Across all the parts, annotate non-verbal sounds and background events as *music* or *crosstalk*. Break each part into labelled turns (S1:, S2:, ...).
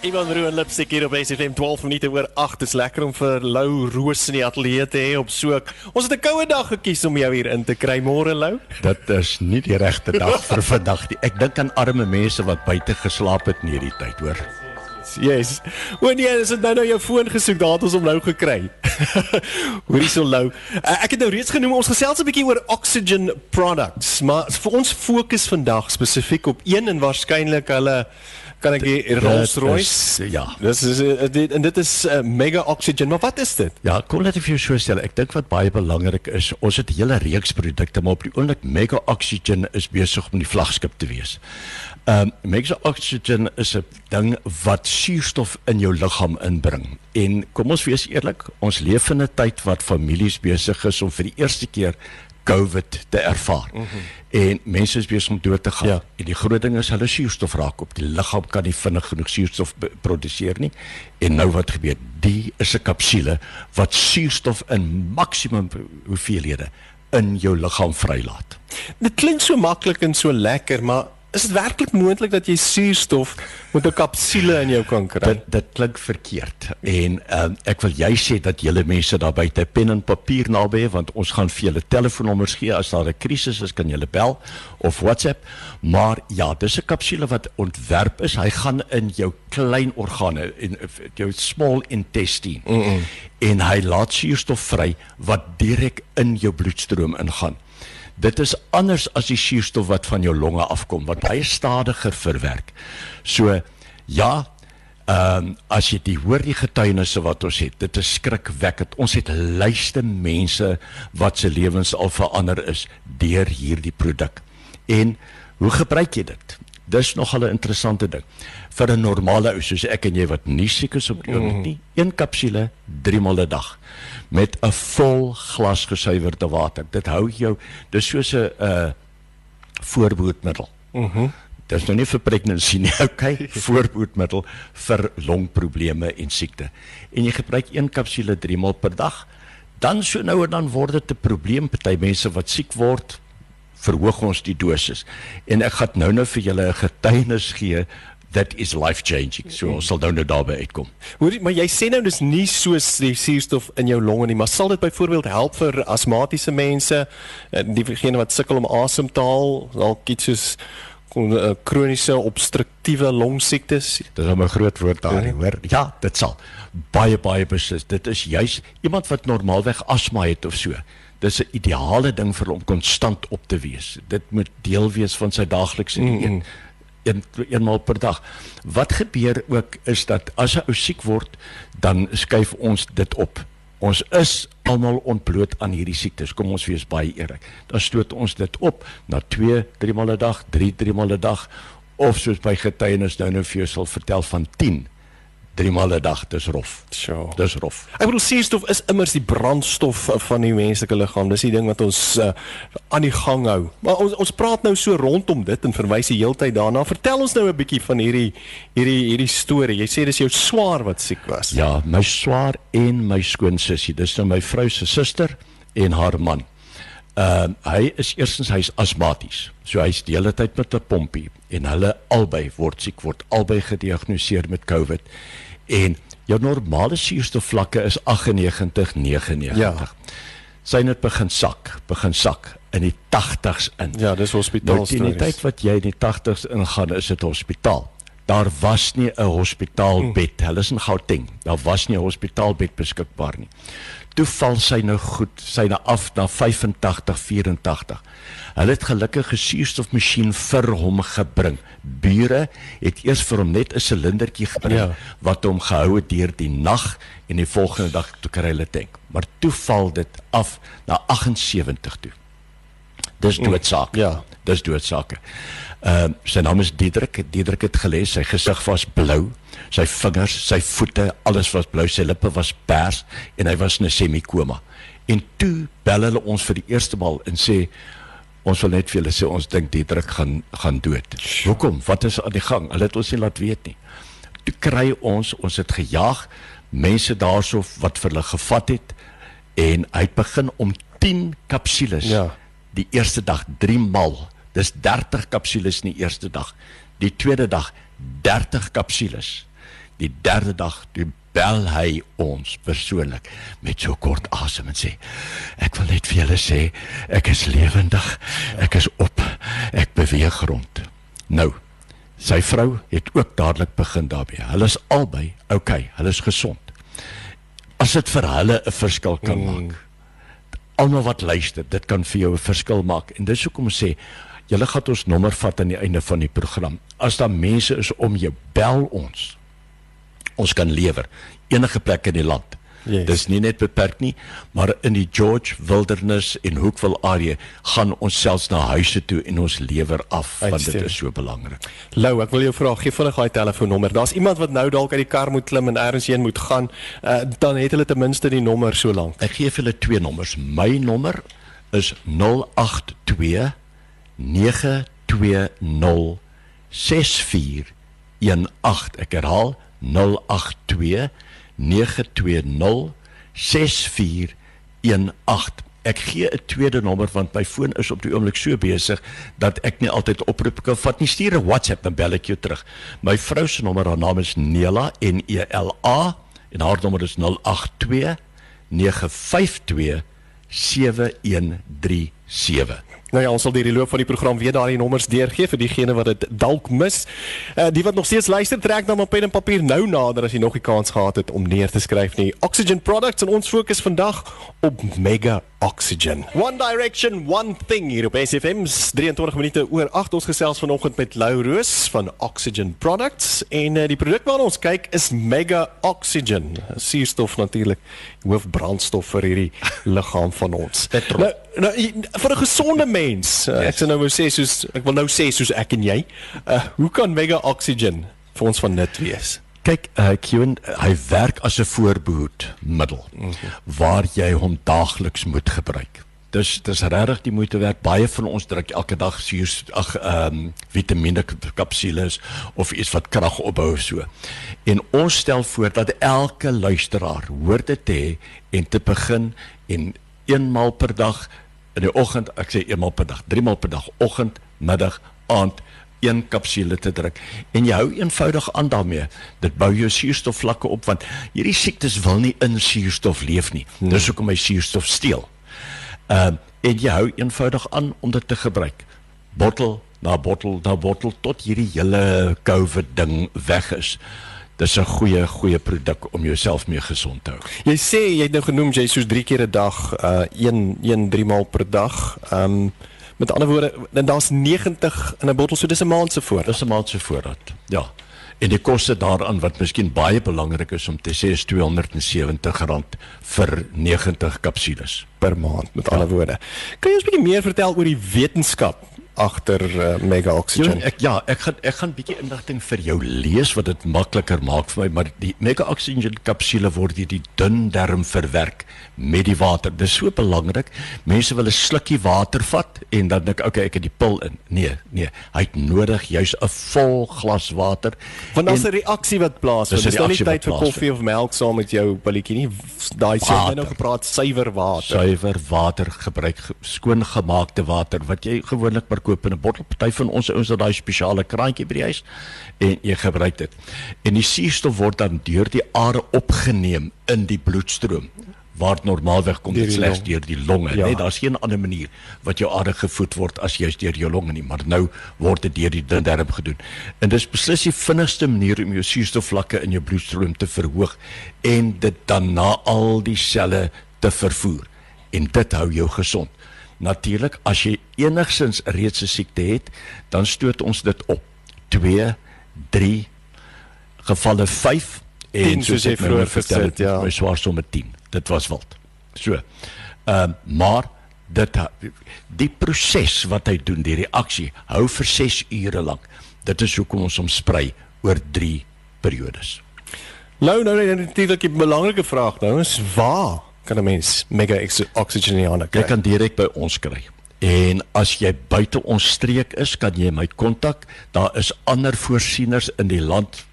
S1: Ivan Roon Lipsik hier op SFM 12 minute oor 8. Dis lekker om vir Lou Roos in die ateljee te hê op soek. Ons het 'n koue dag gekies om jou hier in te kry môre Lou.
S2: Dit is nie die regte dag *laughs* vir vandag nie. Ek dink aan arme mense wat buite geslaap het in hierdie tyd, hoor.
S1: Yes. Wanneer jy is nou nou jou foon gesoek, daar het ons hom nou gekry. *laughs* Hoorie so Lou. Uh, ek het nou reeds genoem ons gesels 'n bietjie oor oxygen products, maar vir ons fokus vandag spesifiek op een en waarskynlik hulle kan ek die Rolls-Royce
S2: ja.
S1: Dis is uh, dit en dit is uh, mega oxygen. Maar wat is dit?
S2: Ja, kom net vir jou so stel. Ek dink wat baie belangrik is, ons het 'n hele reeks produkte, maar op die oomblik mega oxygen is besig om die vlaggenskap te wees. Ehm um, mega oxygen is 'n ding wat suurstof in jou liggaam inbring. En kom ons wees eerlik, ons leef in 'n tyd wat families besig is om vir die eerste keer COVID te ervaar. Mm -hmm. En mense is besig om dood te gaan. Ja. En die groot ding is hulle suurstof raak op. Die liggaam kan nie vinnig genoeg suurstof produseer nie. En nou wat gebeur? Die is 'n kapsule wat suurstof in maksimum hoeveelhede in jou liggaam vrylaat.
S1: Dit klink so maklik en so lekker, maar Is dit werklik moontlik dat jy suurstof met 'n kapsule in jou kan kry?
S2: Dit dit klink verkeerd. En um, ek wil jy sê dat julle mense daar buite pen en papier naby want ons gaan vir julle telefoonnommers gee as daar 'n krisis is kan julle bel of WhatsApp. Maar ja, dis 'n kapsule wat ontwerp is. Hy gaan in jou klein organe in jou small intestine. Mm -mm. En hy laat suurstof vry wat direk in jou bloedstroom ingaan. Dit is anders as die suurstof wat van jou longe afkom wat baie stadiger verwerk. So ja, ehm um, as jy die hoor die getuienisse wat ons het, dit is skrikwekkend. Ons het lyste mense wat se lewens al verander is deur hierdie produk. En hoe gebruik jy dit? Dis nog 'n interessante ding. Vir 'n normale ou soos ek en jy wat nie siek is op die oomblik nie, een kapsule 3 maal 'n dag met 'n vol glas gesuiwerde water. Dit hou jou dis soos 'n uh voorboedmiddel. Mhm. Mm Dis nou nie vir pregnancy nie, *laughs* okay? *laughs* Voorboedmiddel vir longprobleme en siekte. En jy gebruik een kapsule 3 maal per dag. Dan so nou en dan word dit 'n probleem party mense wat siek word verhoog ons die dosis. En ek gaan nou nou vir julle 'n getuienis gee that is life changing. So ons sal nou nou daarby uitkom.
S1: Hoor, maar jy sê nou dis nie soos die suurstof in jou longe nie, maar sal dit byvoorbeeld help vir asmatiese mense, eh, diegene wat sukkel om asem te haal, dalk iets soos eh, kroniese obstruktiewe longsiektes.
S2: Dis 'n groot woord daar, ja. hoor. Ja, dit sal baie baie beslis. Dit is juis iemand wat normaalweg asma het of so dis 'n ideale ding vir hom konstant op te wees. Dit moet deel wees van sy daaglikse mm -hmm. Een eenmaal per dag. Wat gebeur ook is dat as 'n ou siek word, dan skuif ons dit op. Ons is almal ontbloot aan hierdie siektes. Kom ons wees baie eerlik. Dan stoot ons dit op na 2, 3 maal 'n dag, 3, 3 maal 'n dag of soos by getuienis nou nou vir jou sal vertel van 10 drie maal 'n dag, dis rof.
S1: So.
S2: Dis rof.
S1: Ek bedoel suurstof is immers die brandstof van die menslike liggaam. Dis die ding wat ons uh, aan die gang hou. Maar ons ons praat nou so rondom dit en verwys die heeltyd daarna. Vertel ons nou 'n bietjie van hierdie hierdie hierdie storie. Jy sê dis jou swaar wat siek was.
S2: Ja, my swaar en my skoonsussie. Dis nou my vrou se suster en haar man. Ehm uh, hy is eerstens hy's asmaties. So hy's die hele tyd met 'n pompie en hulle albei word siek word albei gediagnoseer met COVID en jou normale suurstofvlakke is 98 99. Ja. Sy het begin sak, begin sak in die 80s in.
S1: Ja, dis hospitaal.
S2: Nou, in die tyd wat jy in die 80s ingaan, is dit hospitaal. Daar was nie 'n hospitaalbed. Hmm. Hulle is in Gauteng. Daar was nie 'n hospitaalbed beskikbaar nie. Toe val sy nou goed, sy na af na 85 84. Hulle het gelukkig 'n suurstofmasjien vir hom gebring. Bure het eers vir hom net 'n silindertjie gebring ja. wat hom gehou het deur die nag en die volgende dag toe kry hulle tank. Maar toe val dit af na 78 toe. Dis mm. doodsaak. Ja, dis doodsake. Ehm uh, sy naam is Diedrik. Diedrik het gelees sy gesig was blou, sy vingers, sy voete, alles was blou, sy lippe was pers en hy was in 'n semikoma En toe bel hulle ons vir die eerste maal en sê ons wil net vir julle sê ons dink die druk gaan gaan dood. Hoekom? Wat is aan die gang? Hulle het ons nie laat weet nie. Toe kry ons ons het gejaag mense daarso wat vir hulle gevat het en hy het begin om 10 kapsules.
S1: Ja.
S2: Die eerste dag 3 mal. Dis 30 kapsules in die eerste dag. Die tweede dag 30 kapsules. Die derde dag toe bel hy ons persoonlik met so kort asem en sê ek wil net vir julle sê ek is lewendig. Ek is op. Ek beweeg rond. Nou Sy vrou het ook dadelik begin daarmee. Hulle is albei okay, hulle is gesond. As dit vir hulle 'n verskil kan mm. maak. Almal wat luister, dit kan vir jou 'n verskil maak. En dis hoekom sê julle gaan ons nommer vat aan die einde van die program. As daar mense is om jou, bel ons. Ons kan lewer enige plek in die land. Yes. Dis nie net beperk nie, maar in die George Wilderness en Hoekville area gaan ons selfs na huise toe en ons lewer af want dit is so belangrik.
S1: Lou, ek wil jou vra, gee vinnig daai telefoonnommer. Daar's iemand wat nou dalk uit die kar moet klim en ergens heen moet gaan, uh, dan het hulle ten minste die nommer so lank.
S2: Ek gee vir hulle twee nommers. My nommer is 082 920 6418. Ek herhaal 082 920 6418. Ek gee 'n tweede nommer want my foon is op die oomblik so besig dat ek nie altyd oproep kan vat nie. Stuur 'n WhatsApp dan bel ek jou terug. My vrou se nommer, haar naam is Nela N E L A en haar nommer is 082 952 7137.
S1: Nou ja, ons sal die loop van die program weer daai nommers deurgee vir diegene wat dit dalk mis. Uh die wat nog steeds luister, trek dan op pen en papier nou nader as jy nog die kans gehad het om neer te skryf nie. Oxygen Products en ons fokus vandag op Mega Oxygen. One Direction, one thing hier op SFM 23 minute oor 8 ons gesels vanoggend met Lou Roos van Oxygen Products en uh, die produk waarna ons kyk is Mega Oxygen. Suurstof natuurlik, hoofbrandstof vir hierdie *laughs* liggaam van ons. Nou, nou vir 'n gesonde mens. Uh, yes. Ek sê nou wou sê soos ek wil nou sê soos ek en jy. Uh, hoe kan Mega Oxygen vir ons van nut wees?
S2: Kyk, uh, Qen, hy werk as 'n voorbehoedmiddel mm -hmm. waar jy hom daagliks moet gebruik. Dis dis regtig die moeite werd. Baie van ons druk elke dag suur ag ehm um, vitamiene kapsules of iets wat krag opbou so. En ons stel voor dat elke luisteraar hoort dit te hê en te begin en eenmaal per dag in die oggend, ek sê eenmaal per dag, drie maal per dag, oggend, middag, aand een kapsule te druk en jy hou eenvoudig aan daarmee. Dit bou jou suurstofvlakke op want hierdie siektes wil nie in suurstof leef nie. Hmm. Dis hoekom hy suurstof steel. Ehm uh, en jy hou eenvoudig aan om dit te gebruik. Bottel na bottel na bottel tot hierdie hele COVID ding weg is dis 'n goeie goeie produk om jouself mee gesond te hou.
S1: Jy sê jy het nou genoem jy soos 3 keer 'n dag, uh 1 1 3 maal per dag. Um met ander woorde, dan daar's 90 in 'n bottel, so dis 'n maand se voorraad.
S2: Dis 'n maand se voorraad. Ja. En die koste daaraan wat miskien baie belangrik is om te sê is R270 vir 90 kapsules
S1: per maand met ja. ander woorde. Kan jy ons 'n bietjie meer vertel oor die wetenskap agter uh, Mega Oxygen.
S2: Jo, ek ja, ek gaan ek gaan bietjie inligting vir jou lees wat dit makliker maak vir my, maar die Mega Oxygen kapsule word deur die dun darm verwerk met die water. Dis so belangrik. Mense wil 'n slukkie water vat en dan dink okay, ek het die pil in. Nee, nee, hy het nodig juis 'n vol glas water.
S1: Want daar's 'n reaksie wat plaasvind. Dis nou nie tyd vir koffie of melk saam met jou pilletjie nie. Daai sê jy nou gepraat suiwer water.
S2: Suiwer water gebruik skoon gemaakte water wat jy gewoonlik maar koop in 'n bottel. Party van ons ouens het daai spesiale kraantjie by die huis en jy gebruik dit. En die suurstof word dan deur die are opgeneem in die bloedstroom waar normaalweg kom dit slegs deur die longe. Ja. Net daar's geen ander manier wat jou are gevoed word as jy deur jou longe nie, maar nou word dit deur die darm gedoen. En dis beslis die vinnigste manier om jou suurstofvlakke in jou bloedstroom te verhoog en dit dan na al die selle te vervoer. En dit hou jou gesond. Natuurlik, as jy enigsins reeds 'n siekte het, dan stoot ons dit op. 2, 3 gevalle 5
S1: en soos jy nou vroeër vertel het, ja,
S2: my swaar somme 10. Dit was wild. So. Ehm uh, maar dit die proses wat hy doen, die reaksie hou vir 6 ure lank. Dit is hoekom ons hom sprei oor 3 periodes.
S1: Nou nou natuurlik 'n belangrike vraag nou is waar kan 'n mens Mega Oxygen Johanna kry?
S2: Jy kan direk by ons kry. En as jy buite ons streek is, kan jy my kontak. Daar is ander voorsieners in die land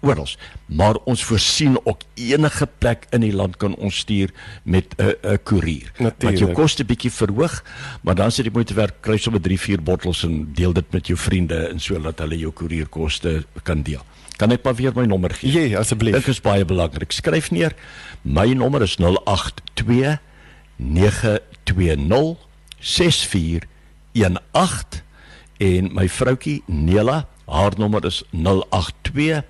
S2: oral. Maar ons voorsien ook enige plek in die land kan ons stuur met 'n 'n koerier. Wat jou koste bietjie verhoog, maar dan sit jy moet werk kry sommer 3, 4 bottels en deel dit met jou vriende en so dat hulle jou koerierkoste kan deel. Kan ek maar weer my nommer gee?
S1: Ja, asseblief.
S2: Dit is baie belangrik. Skryf neer. My nommer is 082 920 6418 en my vroutjie Nela, haar nommer is 082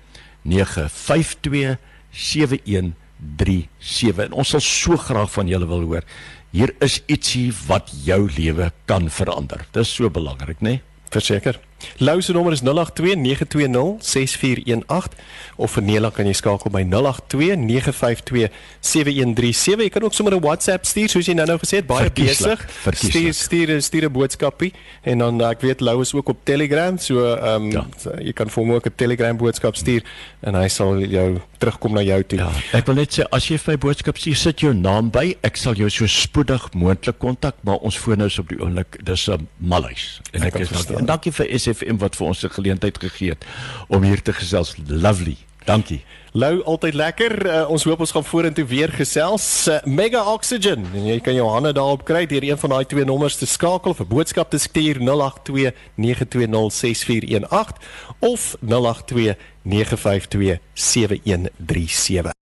S2: 952 7137 en ons sal so graag van julle wil hoor. Hier is ietsie wat jou lewe kan verander. Dis so belangrik, né? Nee?
S1: Verseker. Lou se nommer is 0829206418 of vir Nela kan jy skakel by 0829527137. Jy kan ook sommer 'n WhatsApp stuur soos jy nou-nou gesê het, baie besig. Stuur stuur stuur 'n boodskapie en dan ek weet Lou is ook op Telegram, so ehm um, ja. jy kan vir hom ook 'n Telegram boodskap stuur en hy sal jou terugkom na jou toe. Ja,
S2: ek wil net sê as jy vir my boodskap stuur, sit jou naam by. Ek sal jou so spoedig moontlik kontak, maar ons foon is op die oomblik dis 'n malhuis. En ek, ek is dankie. En dankie vir SFM wat vir ons 'n geleentheid gegee het om hier te gesels. Lovely. Dankie.
S1: Lou altyd lekker. Uh, ons hoop ons gaan vorentoe weer gesels. Uh, Mega Oxygen. En jy kan jou hande daarop kry deur een van daai twee nommers te skakel vir boodskap te stuur 082 920 6418 of 082 952 7137.